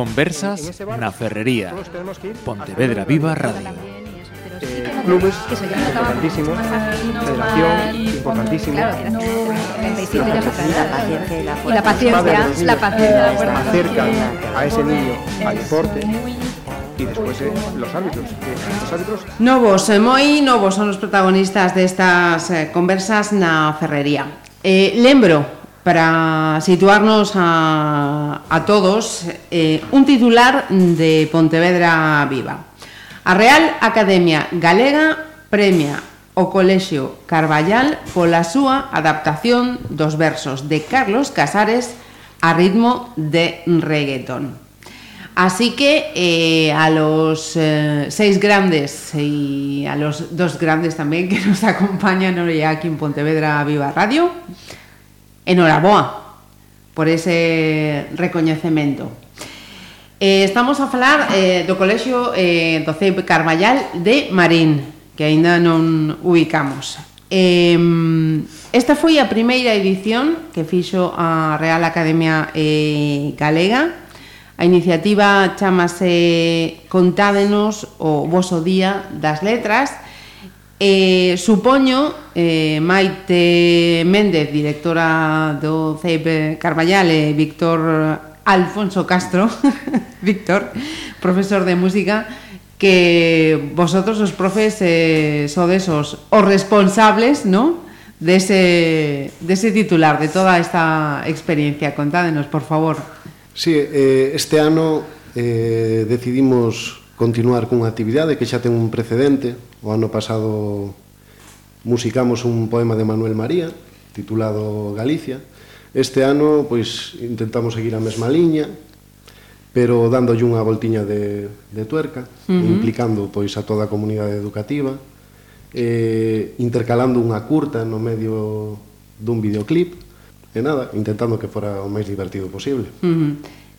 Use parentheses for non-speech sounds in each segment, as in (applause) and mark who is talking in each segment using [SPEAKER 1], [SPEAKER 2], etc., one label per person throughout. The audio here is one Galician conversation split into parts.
[SPEAKER 1] Conversas na Ferrería. Pontevedra Viva Radio.
[SPEAKER 2] Eh, clubes importantísimos, federación importantísimo.
[SPEAKER 3] Claro, era 37 ya sacará.
[SPEAKER 4] Y la paciencia, la paciencia.
[SPEAKER 2] acercan a ese niño al deporte y después eh, los árbitros. que Los árbitros
[SPEAKER 5] Novos, eh, moi novos son os protagonistas destas eh, conversas na ferrería. Eh, lembro, para situarnos a, todos, eh, un titular de Pontevedra Viva. A Real Academia Galega premia o Colexio Carballal pola súa adaptación dos versos de Carlos Casares a ritmo de reggaetón. Así que eh, a los eh, seis grandes y a los dos grandes también que nos acompañan hoy aquí en Pontevedra Viva Radio, enhoraboa por ese recoñecemento. Eh, estamos a falar eh, do Colexio eh, do CEP Carballal de Marín, que aínda non ubicamos. Eh, esta foi a primeira edición que fixo a Real Academia eh, Galega. A iniciativa chamase Contádenos o voso día das letras, Eh, supoño, eh, Maite Méndez, directora do CEIP Carballal e Víctor Alfonso Castro, (laughs) Víctor, profesor de música, que vosotros os profes eh, sodes os, os responsables, ¿no?, de ese, de ese titular, de toda esta experiencia. Contádenos, por favor.
[SPEAKER 6] Sí, eh, este ano eh, decidimos continuar cunha actividade que xa ten un precedente, O ano pasado musicamos un poema de Manuel María titulado Galicia. Este ano pois intentamos seguir a mesma liña, pero dándolle unha voltiña de, de tuerca, uh -huh. implicando pois a toda a comunidade educativa, eh, intercalando unha curta no medio dun videoclip, e nada, intentando que fora o máis divertido posible.
[SPEAKER 5] Uh -huh.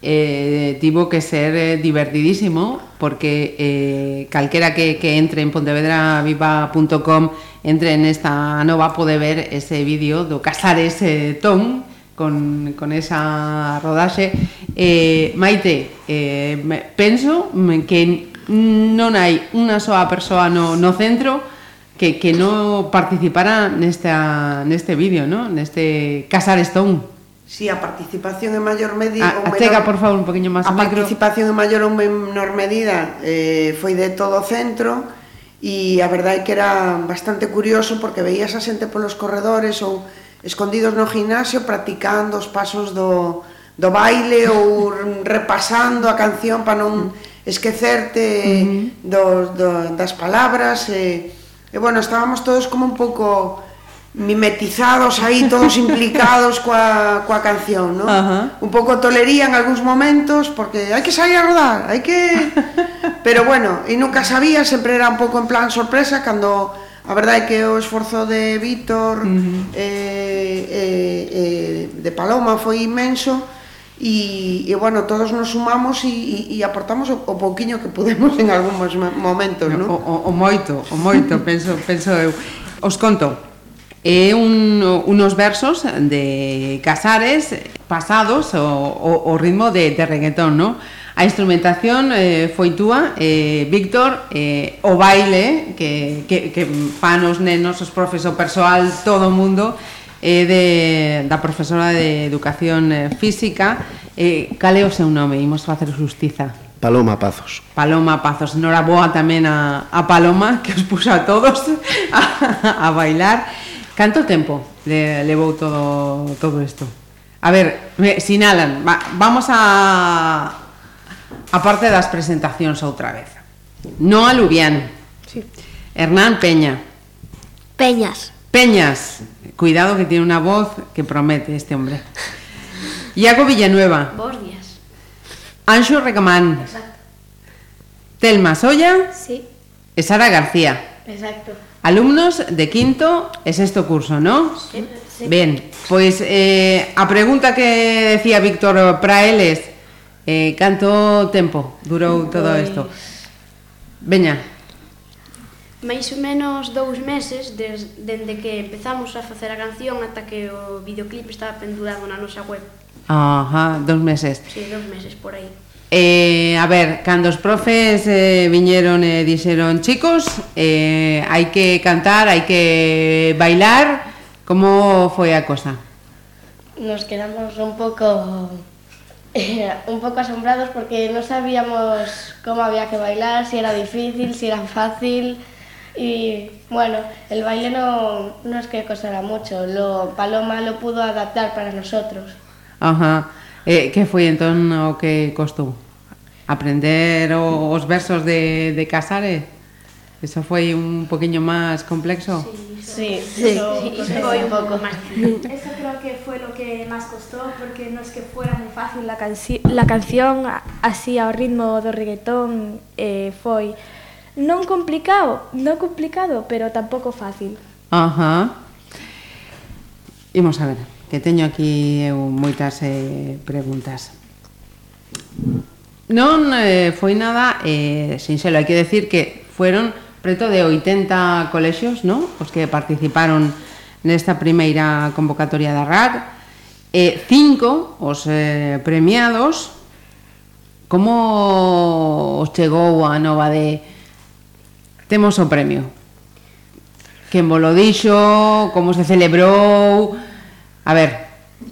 [SPEAKER 5] Eh, tivo que ser eh, divertidísimo porque eh, que, entre en pontevedraviva.com entre en esta nova pode ver ese vídeo do Casares eh, Tom con, con esa rodaxe eh, Maite eh, penso que non hai unha soa persoa no, centro que, que non participara nesta, neste vídeo, ¿no? neste Casar Stone.
[SPEAKER 7] si a participación en maior medida ah,
[SPEAKER 5] a, menor, chega, por favor, un poquinho máis
[SPEAKER 7] a micro. participación en maior ou menor medida eh, foi de todo o centro e a verdade é que era bastante curioso porque veías a xente polos corredores ou escondidos no gimnasio practicando os pasos do, do baile (laughs) ou repasando a canción para non esquecerte uh -huh. do, do, das palabras e, e bueno, estábamos todos como un pouco mimetizados aí todos (laughs) implicados coa, coa canción, non? Uh -huh. Un pouco tolería en algúns momentos porque hai que sair a rodar, hai que (laughs) Pero bueno, e nunca sabía, sempre era un pouco en plan sorpresa cando a verdade é que o esforzo de Víctor uh -huh. eh, eh, eh, de Paloma foi inmenso e, e bueno, todos nos sumamos e, e, e aportamos o, o pouquiño que pudemos en algúns momentos, non?
[SPEAKER 5] O, o, o moito, o moito, (laughs) penso, penso eu. Os conto, é un, unos versos de Casares pasados o, o, o ritmo de, de reggaetón, no? A instrumentación eh, foi túa, eh, Víctor, eh, o baile que, que, que fan os nenos, os profes, o persoal, todo o mundo, é eh, de, da profesora de Educación eh, Física. Eh, cal é o seu nome? Imos facer justiza.
[SPEAKER 6] Paloma Pazos.
[SPEAKER 5] Paloma Pazos. Nora boa tamén a, a Paloma, que os puxo a todos (laughs) a, a bailar. Canto tempo le, levou todo, todo isto? A ver, me, sinalan, va, vamos a, a parte das presentacións outra vez. No Aluvián.
[SPEAKER 4] Sí.
[SPEAKER 5] Hernán Peña.
[SPEAKER 4] Peñas.
[SPEAKER 5] Peñas. Cuidado que tiene una voz que promete este hombre. Iago Villanueva.
[SPEAKER 8] Bos días.
[SPEAKER 5] Anxo Recamán.
[SPEAKER 8] Exacto.
[SPEAKER 5] Telma Soya.
[SPEAKER 8] Sí.
[SPEAKER 5] E Sara García.
[SPEAKER 8] Exacto.
[SPEAKER 5] Alumnos de quinto e sexto curso, ¿no?
[SPEAKER 8] Sí. sí.
[SPEAKER 5] Ben, pois eh, a pregunta que decía Víctor Praeles, eh, canto tempo durou todo isto? Veña.
[SPEAKER 8] Máis ou menos dous meses des, dende que empezamos a facer a canción ata que o videoclip estaba pendurado na nosa web.
[SPEAKER 5] Ajá, dous meses.
[SPEAKER 8] Sí, dous meses por aí.
[SPEAKER 5] Eh, a ver, cando os profes eh, viñeron e dixeron chicos, eh, hai que cantar, hai que bailar, como foi a cosa?
[SPEAKER 9] Nos quedamos un pouco (laughs) un pouco asombrados porque non sabíamos como había que bailar, si era difícil, si era fácil y bueno, el baile no, no es que costara mucho, lo Paloma lo pudo adaptar para nosotros.
[SPEAKER 5] Ajá. Eh, que foi entón o que costou? Aprender o, os versos de, de Casares? Eso foi un poquinho máis complexo?
[SPEAKER 9] Sí,
[SPEAKER 4] sí,
[SPEAKER 9] eso,
[SPEAKER 8] sí,
[SPEAKER 9] sí,
[SPEAKER 8] foi
[SPEAKER 9] un pouco
[SPEAKER 8] máis.
[SPEAKER 10] Eso creo que foi lo que máis costó, porque non es que fuera moi fácil la, canci la canción, así ao ritmo do reggaetón, eh, foi non complicado, non complicado, pero tampouco fácil.
[SPEAKER 5] Ajá. Imos a ver que teño aquí eu moitas eh, preguntas. Non eh, foi nada eh, sinxelo, hai que decir que fueron preto de 80 colexios, non? Os que participaron nesta primeira convocatoria da RAC, e eh, cinco os eh, premiados. Como os chegou a nova de temos o premio? Quen vos lo dixo? Como se celebrou? A ver,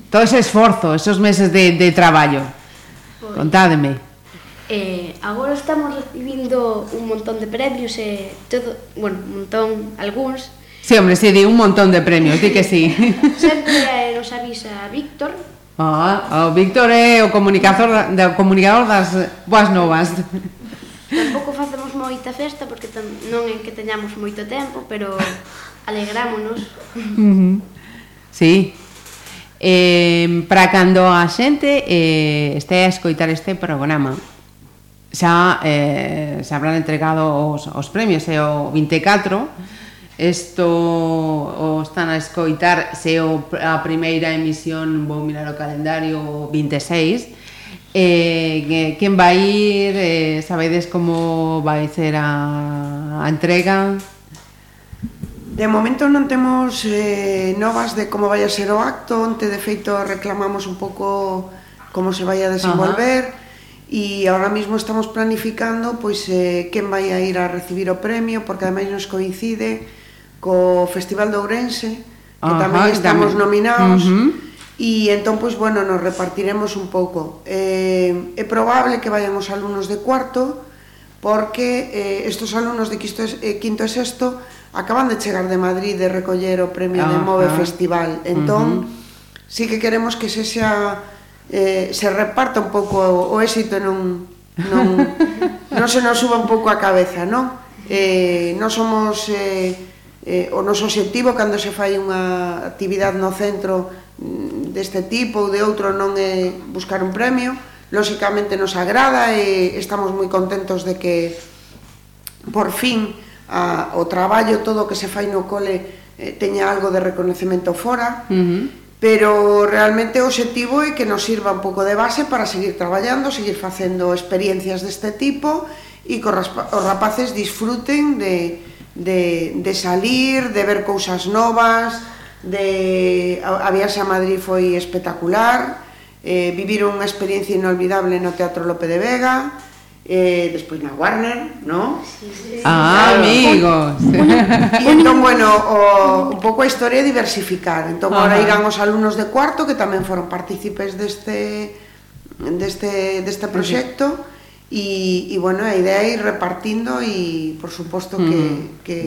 [SPEAKER 5] todo ese esforzo, esos meses de, de traballo. Pois, Contádeme.
[SPEAKER 8] Eh, agora estamos recibindo un montón de premios e todo, bueno, un montón, algúns.
[SPEAKER 5] Sí, hombre, sí, di un montón de premios, di que sí. (laughs)
[SPEAKER 8] Sempre eh, nos avisa Víctor.
[SPEAKER 5] Ah, oh, o Víctor é o comunicador, o comunicador das boas novas.
[SPEAKER 8] Tampouco facemos moita festa porque non é que teñamos moito tempo, pero alegrámonos. (laughs) Uh -huh.
[SPEAKER 5] Sí eh, para cando a xente eh, este a escoitar este programa xa eh, se habrán entregado os, os premios e o 24 isto o están a escoitar se o, a primeira emisión vou mirar o calendario 26 eh, quen vai ir eh, sabedes como vai ser a, a entrega?
[SPEAKER 7] De momento non temos eh, novas de como vai a ser o acto, onte de feito reclamamos un pouco como se vai a desenvolver e agora mesmo estamos planificando pois eh, quen vai a ir a recibir o premio porque ademais nos coincide co Festival de Ourense que
[SPEAKER 5] Ajá,
[SPEAKER 7] tamén estamos
[SPEAKER 5] tamén.
[SPEAKER 7] nominados
[SPEAKER 5] uh -huh.
[SPEAKER 7] E entón, pois, bueno, nos repartiremos un pouco. Eh, é probable que vayamos alumnos de cuarto, porque eh, estos alumnos de quinto e, quinto e sexto acaban de chegar de Madrid de recoller o premio ah,
[SPEAKER 5] de
[SPEAKER 7] Move ah, Festival. Entón, uh -huh. sí que queremos que se xa eh, se reparta un pouco o, o éxito non non (laughs) non se nos suba un pouco a cabeza, non? Eh, non somos eh, eh, o noso obxectivo cando se fai unha actividade no centro mm, deste tipo ou de outro non é buscar un premio, lóxicamente nos agrada e estamos moi contentos de que por fin a, o traballo, todo o que se fai no cole eh, teña algo de reconocemento fora,
[SPEAKER 5] uh -huh.
[SPEAKER 7] pero realmente o obxectivo é que nos sirva un pouco de base para seguir traballando, seguir facendo experiencias deste tipo e que os rapaces disfruten de, de, de salir, de ver cousas novas, de a, a viaxe a Madrid foi espectacular, eh, vivir unha experiencia inolvidable no Teatro Lope de Vega, eh, despois na Warner, ¿no?
[SPEAKER 5] Ah, amigos. (laughs)
[SPEAKER 7] E entón, bueno, o, un pouco a historia é diversificar. Entón,
[SPEAKER 5] Ajá.
[SPEAKER 7] agora irán os alumnos de cuarto que tamén foron partícipes deste deste deste proxecto e, e bueno, a idea é ir repartindo e, por suposto, que, que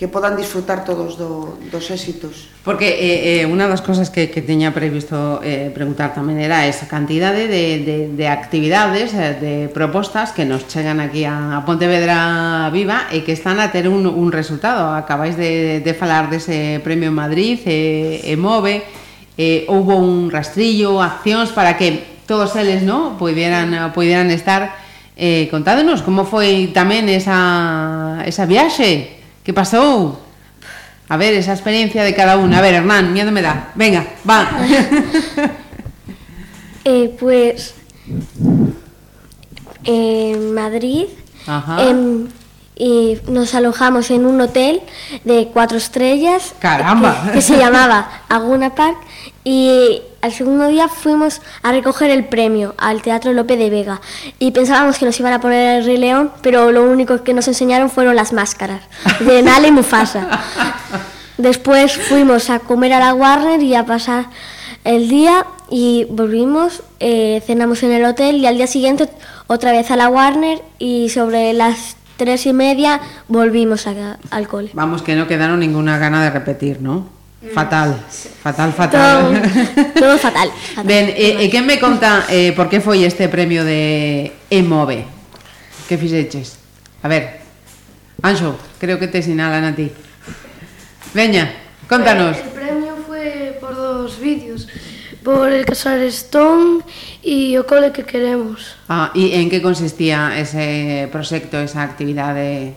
[SPEAKER 7] que podan disfrutar todos do, dos éxitos.
[SPEAKER 5] Porque eh, eh, unha das cosas que, que teña previsto eh, preguntar tamén era esa cantidade de, de, de actividades, eh, de propostas que nos chegan aquí a, a Pontevedra Viva e que están a ter un, un resultado. Acabáis de, de falar dese Premio Madrid, e, e Move, eh, houve un rastrillo, accións para que todos eles no pudieran, pudieran estar Eh, contádenos como foi tamén esa, esa viaxe que pasou A ver, esa experiencia de cada uno. A ver, Hernán, miedo me da. Venga, va. (laughs)
[SPEAKER 11] Eh, pues en Madrid
[SPEAKER 5] Ajá.
[SPEAKER 11] em,
[SPEAKER 4] y nos alojamos en un hotel de cuatro estrellas
[SPEAKER 5] Caramba.
[SPEAKER 4] que, que se llamaba Aguna Park y al segundo día fuimos a recoger el premio al Teatro Lope de Vega y pensábamos que nos iban a poner el Rey León, pero lo único que nos enseñaron fueron las máscaras de (laughs) Nala y Mufasa. Después fuimos a comer a la Warner y a pasar el día y volvimos, eh, cenamos en el hotel y al día siguiente otra vez a la Warner y sobre las tres y media volvimos a- al cole.
[SPEAKER 5] Vamos, que no quedaron ninguna gana de repetir, ¿no?
[SPEAKER 4] Mm.
[SPEAKER 5] Fatal, fatal, fatal.
[SPEAKER 4] Todo, (laughs) todo fatal. fatal.
[SPEAKER 5] Ben, eh, e quen me conta eh, por que foi este premio de Emove? Que fixeches? A ver, Anxo, creo que te sinalan a ti. Veña, contanos.
[SPEAKER 11] por el Casar Stone e o cole que queremos.
[SPEAKER 5] Ah, e en que consistía ese proxecto, esa actividade?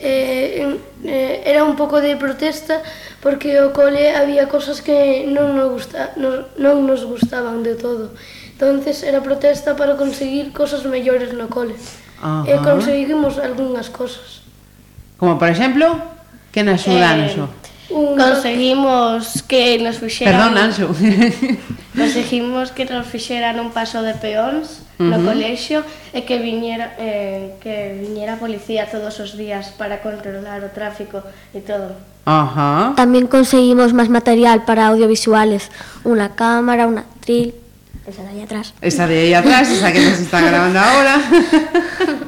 [SPEAKER 11] Eh, eh, era un pouco de protesta porque o cole había cosas que non nos, gusta, non, non nos gustaban de todo. Entonces era protesta para conseguir cosas mellores no cole.
[SPEAKER 5] Ajá.
[SPEAKER 11] E conseguimos algunhas cosas.
[SPEAKER 5] Como por exemplo, que nos axudan
[SPEAKER 9] eh,
[SPEAKER 5] eso?
[SPEAKER 11] un...
[SPEAKER 9] Conseguimos que nos fixeran...
[SPEAKER 5] Perdón, Anxo. (laughs)
[SPEAKER 9] conseguimos que nos fixeran un paso de peóns uh
[SPEAKER 5] -huh.
[SPEAKER 9] no colexio e que viñera, eh, que viñera a policía todos os días para controlar o tráfico e todo.
[SPEAKER 5] Ajá.
[SPEAKER 4] Tamén conseguimos máis material para audiovisuales, unha cámara, unha tril... esa de aí atrás.
[SPEAKER 5] Esa de aí atrás, esa que nos está grabando agora. (laughs)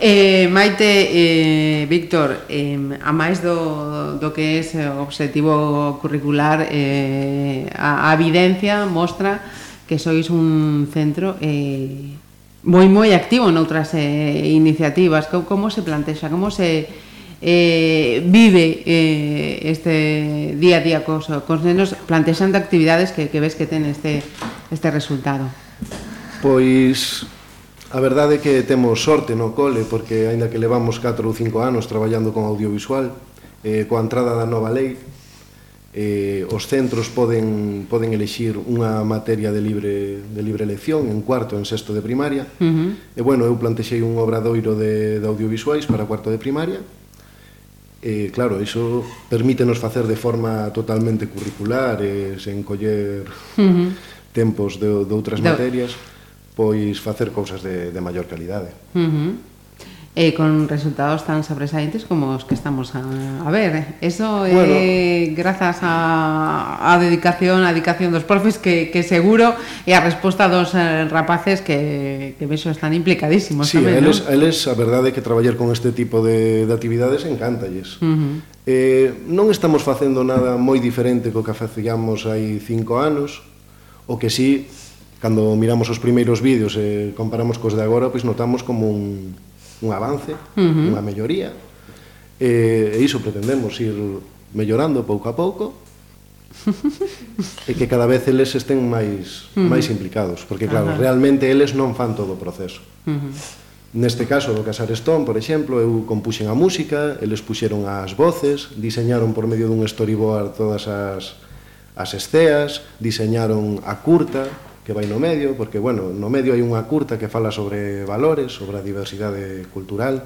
[SPEAKER 5] Eh, Maite, eh, Víctor, eh, a máis do, do que é o objetivo curricular, eh, a, a evidencia mostra que sois un centro eh, moi moi activo noutras eh, iniciativas. Como, como se plantexa, como se eh, vive eh, este día a día cos, cos nenos plantexando actividades que, que ves que ten este, este resultado?
[SPEAKER 6] Pois A verdade é que temos sorte no cole porque aínda que levamos 4 ou 5 anos traballando con audiovisual, eh, coa entrada da nova lei, eh, os centros poden, poden elixir unha materia de libre, de libre elección en cuarto en sexto de primaria.
[SPEAKER 5] Uh -huh.
[SPEAKER 6] E bueno, eu plantexei un obradoiro de, de audiovisuais para cuarto de primaria E eh, claro, iso permítenos facer de forma totalmente curricular e eh, sen coller
[SPEAKER 5] uh -huh.
[SPEAKER 6] tempos de, de outras
[SPEAKER 5] Do...
[SPEAKER 6] materias pois facer cousas de, de maior calidade.
[SPEAKER 5] Uh -huh eh, con resultados tan sobresaintes como os que estamos a, a ver. Eh? Eso é
[SPEAKER 6] bueno, eh,
[SPEAKER 5] grazas a, a dedicación, a dedicación dos profes que, que seguro e a resposta dos eh, rapaces que, que vexo están implicadísimos
[SPEAKER 6] sí,
[SPEAKER 5] tamén,
[SPEAKER 6] eles, ¿no? eles a verdade é que traballar con este tipo de, de actividades encántalles.
[SPEAKER 5] Uh -huh.
[SPEAKER 6] eh, non estamos facendo nada moi diferente co que facíamos hai cinco anos, o que sí cando miramos os primeiros vídeos e comparamos cos de agora, pois notamos como un, un avance,
[SPEAKER 5] uh -huh.
[SPEAKER 6] unha melloría, e, e iso pretendemos ir mellorando pouco a pouco, e que cada vez eles estén máis
[SPEAKER 5] uh -huh.
[SPEAKER 6] máis implicados, porque claro,
[SPEAKER 5] uh -huh.
[SPEAKER 6] realmente eles non fan todo o proceso.
[SPEAKER 5] Uh -huh.
[SPEAKER 6] Neste caso do Casar Stone, por exemplo, eu compuxen a música, eles puxeron as voces, diseñaron por medio dun storyboard todas as, as esceas, diseñaron a curta, que vai no medio, porque, bueno, no medio hai unha curta que fala sobre valores, sobre a diversidade cultural.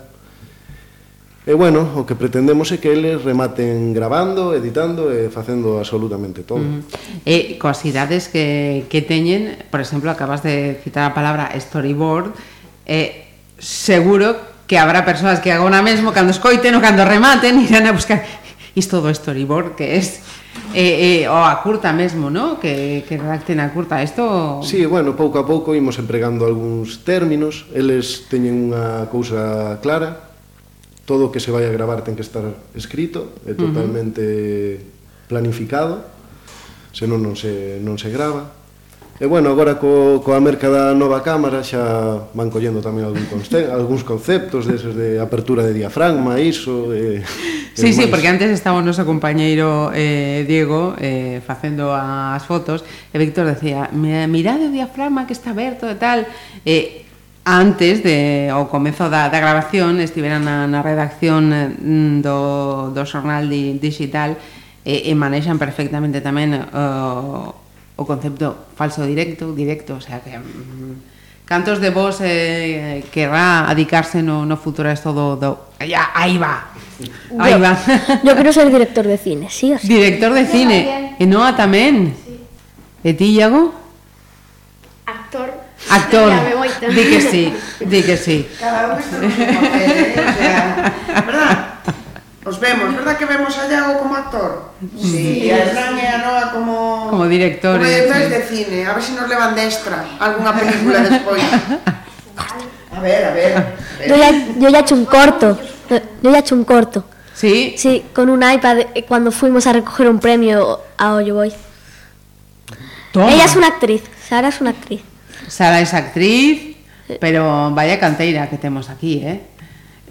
[SPEAKER 6] E, bueno, o que pretendemos é que eles rematen grabando, editando e facendo absolutamente todo.
[SPEAKER 5] Uh -huh. E coas idades que, que teñen, por exemplo, acabas de citar a palabra storyboard, eh, seguro que habrá persoas que agora mesmo, cando escoiten ou cando rematen, (laughs) irán a buscar isto do storyboard que é E, e, o a curta mesmo, no? que, que redacten a curta isto...
[SPEAKER 6] Sí, bueno, pouco a pouco imos empregando algúns términos eles teñen unha cousa clara todo o que se vai a gravar ten que estar escrito é totalmente uh -huh. planificado senón non se, non se grava E bueno, agora co, coa merca da nova cámara xa van collendo tamén algún conce, algúns conceptos deses de apertura de diafragma, iso... E,
[SPEAKER 5] sí,
[SPEAKER 6] e
[SPEAKER 5] sí,
[SPEAKER 6] máis.
[SPEAKER 5] porque antes estaba o noso compañeiro eh, Diego eh, facendo as fotos e Víctor decía, mirade o diafragma que está aberto e tal... Eh, antes de o comezo da, da grabación estiveran na, na redacción eh, do, do xornal di, digital e, e manexan perfectamente tamén uh, o concepto falso directo, directo, o sea que mm, Cantos de vos eh, querrá adicarse no, no futuro a esto do, do... Ya, aí va. Aí
[SPEAKER 4] Yo-
[SPEAKER 5] va. (laughs)
[SPEAKER 4] Yo quiero ser director de cine, sí o sí.
[SPEAKER 5] Director de cine. E Noa tamén. E ti, Iago?
[SPEAKER 8] Actor.
[SPEAKER 5] Actor. (laughs) Di que sí, di que sí.
[SPEAKER 7] Cada un está no seu papel, eh? O sea, (laughs) verdad? Os vemos, verdad que vemos a Iago como actor? Sí, e a Hernán e a Noa como...
[SPEAKER 5] Como directores,
[SPEAKER 7] Como directores
[SPEAKER 5] sí.
[SPEAKER 7] de cine, a ver se si nos levan de extra algunha película despois. A ver, a ver. a ver.
[SPEAKER 4] Yo ya, yo ya he hecho un corto. Yo ya he hecho un corto.
[SPEAKER 5] Sí.
[SPEAKER 4] Sí, con un iPad eh, cuando fuimos a recoger un premio a Hoyo Boy.
[SPEAKER 5] Toma.
[SPEAKER 4] Ella es una actriz, Sara es una actriz.
[SPEAKER 5] Sara es actriz, pero vaya canteira que temos aquí, eh?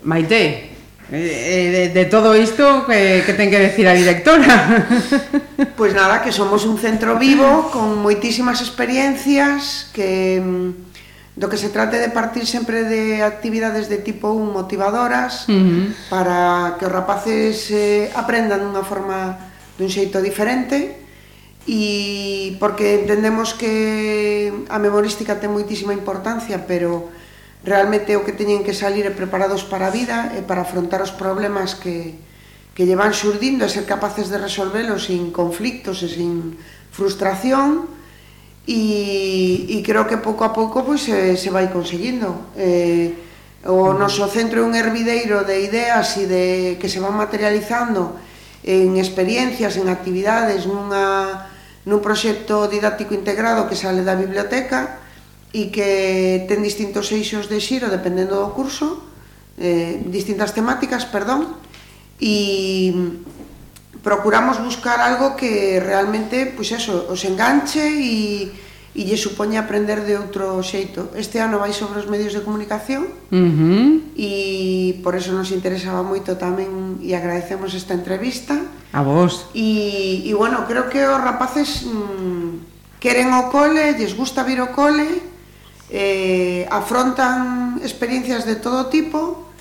[SPEAKER 5] Maite, Eh, eh, de, de todo isto que, que ten que decir a directora
[SPEAKER 7] Pois (laughs) pues nada, que somos un centro vivo con moitísimas experiencias que mm, do que se trate de partir sempre de actividades de tipo motivadoras
[SPEAKER 5] uh -huh.
[SPEAKER 7] para que os rapaces eh, aprendan dunha forma dun xeito diferente e porque entendemos que a memorística ten moitísima importancia pero realmente o que teñen que salir é preparados para a vida e para afrontar os problemas que, que lle van surdindo e ser capaces de resolvelos sin conflictos e sin frustración. E, e creo que pouco a pouco pois, se, se vai conseguindo. Eh, o noso centro é un hervideiro de ideas e de que se van materializando en experiencias, en actividades nunha, nun proxecto didáctico integrado que sale da biblioteca e que ten distintos eixos de xiro dependendo do curso, eh, distintas temáticas, perdón, e procuramos buscar algo que realmente, pois eso, os enganche e, e lle supoña aprender de outro xeito. Este ano vai sobre os medios de comunicación
[SPEAKER 5] uh -huh.
[SPEAKER 7] e por eso nos interesaba moito tamén e agradecemos esta entrevista.
[SPEAKER 5] A vos.
[SPEAKER 7] E, e bueno, creo que os rapaces mm, queren o cole, lles gusta vir o cole, eh, afrontan experiencias de todo tipo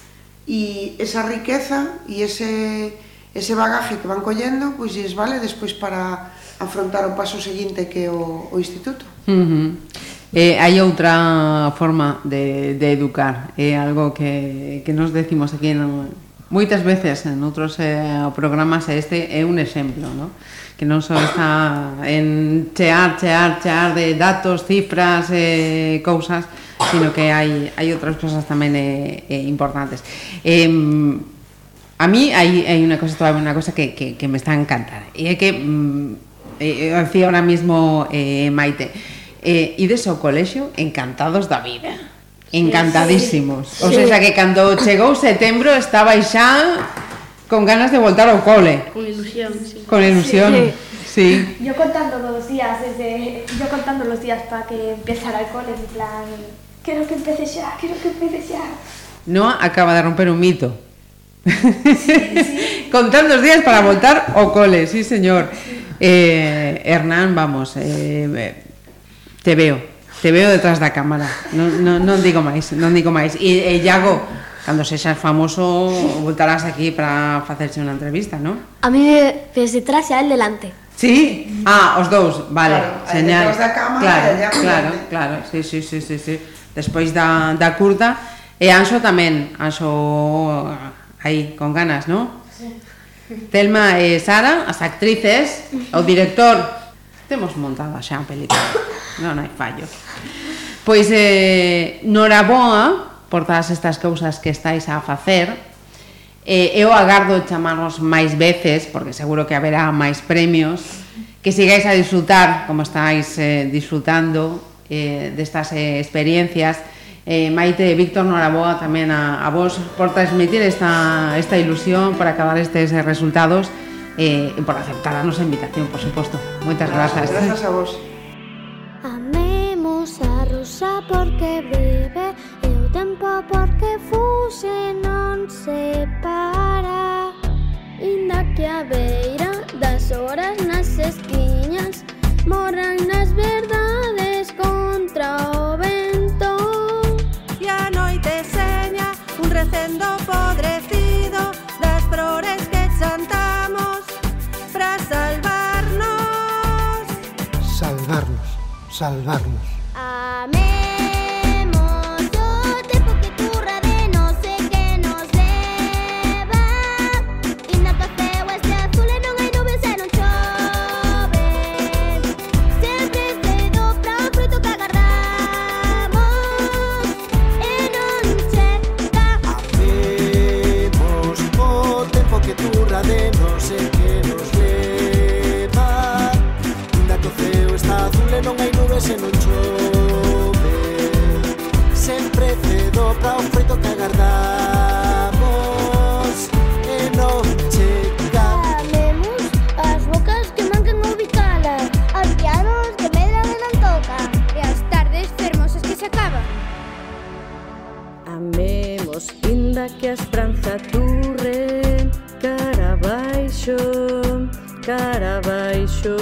[SPEAKER 7] e esa riqueza e ese, ese bagaje que van collendo pois pues, vale despois para afrontar o paso seguinte que é o, o instituto.
[SPEAKER 5] Uh -huh. Eh, hai outra forma de, de educar, é eh, algo que, que nos decimos aquí en, moitas veces en outros eh, programas e este é un exemplo, non? que non só está en chear, chear, chear de datos, cifras, eh, cousas, sino que hai, hai outras cousas tamén eh, eh, importantes. Eh, a mí hai, hai unha cosa, toda unha cosa que, que, que me está a encantar, e é que, mm, eh, decía ahora mismo eh, Maite, eh, ides ao colexo encantados da vida, encantadísimos. Sí, sí, o sea, que cando chegou setembro estaba xa con ganas de voltar ao cole.
[SPEAKER 8] Con ilusión, sí.
[SPEAKER 5] Con ilusión. Sí. Sí.
[SPEAKER 10] Yo contando los días desde yo contando los días para que empezara el cole en plan quiero que empiece ya, quiero que empiece ya.
[SPEAKER 5] No acaba de romper un mito. Sí, sí. (laughs) contando os días para voltar ao cole, sí señor. Sí. Eh, Hernán, vamos, eh, eh te veo, te veo detrás da cámara. Non, non, non digo máis, non digo máis. E, e eh, Iago, Cando sexas famoso voltarás aquí para facerse unha entrevista, non?
[SPEAKER 4] A mí desde detrás e a él delante.
[SPEAKER 5] Sí? Ah, os dous, vale,
[SPEAKER 7] claro,
[SPEAKER 5] señal.
[SPEAKER 7] Da cama
[SPEAKER 5] claro,
[SPEAKER 7] e
[SPEAKER 5] claro, claro, sí, sí, sí, sí, sí. Despois da, da curda, e Anxo tamén, Anxo aí, con ganas, non? Sí. Telma e Sara, as actrices, o director, temos montada xa a película, non hai fallo. Pois, eh, Noraboa, por todas estas cousas que estáis a facer. Eh, eu agardo chamarvos máis veces, porque seguro que haberá máis premios, que sigáis a disfrutar, como estáis eh, disfrutando eh, destas eh, experiencias. Eh, Maite e Víctor, noraboa tamén a, a vos por transmitir esta, esta ilusión, por acabar estes eh, resultados eh, e por aceptar a nosa invitación, por suposto. Moitas grazas.
[SPEAKER 7] Grazas a vos.
[SPEAKER 12] Amemos a Rosa porque vive tempo porque fuxe non se para. Inda que a beira das horas nas esquiñas Morran nas verdades contra o vento
[SPEAKER 13] E a noite seña un recendo podrecido Das flores que chantamos para salvarnos.
[SPEAKER 14] Salvarnos, salvarnos.
[SPEAKER 12] ofrece
[SPEAKER 14] do un frito que agardamos e non chegamos
[SPEAKER 12] Amemos as bocas que mancan ubicalas as pianos que medran e non toca
[SPEAKER 15] e as tardes fermosas que se acaban.
[SPEAKER 16] Amemos inda que a esperanza turre cara baixo cara baixo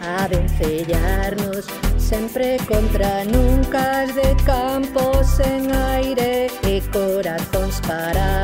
[SPEAKER 17] a vencellarnos sempre contra nunca as de cara en aire,
[SPEAKER 11] que
[SPEAKER 15] corazón para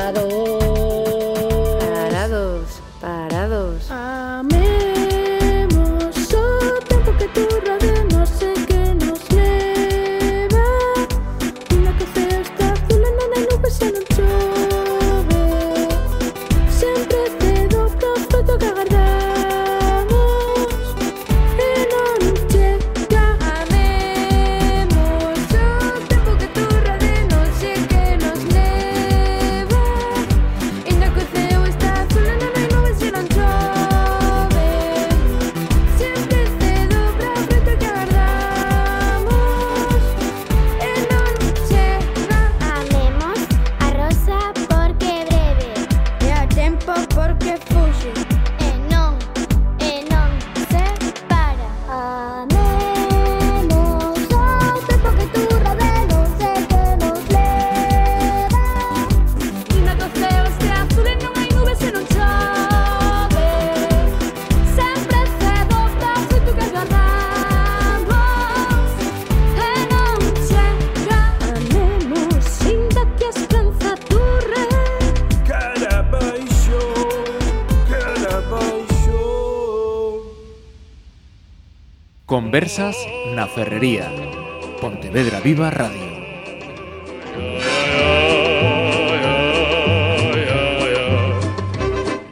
[SPEAKER 1] Conversas na Ferrería. Pontevedra Viva Radio.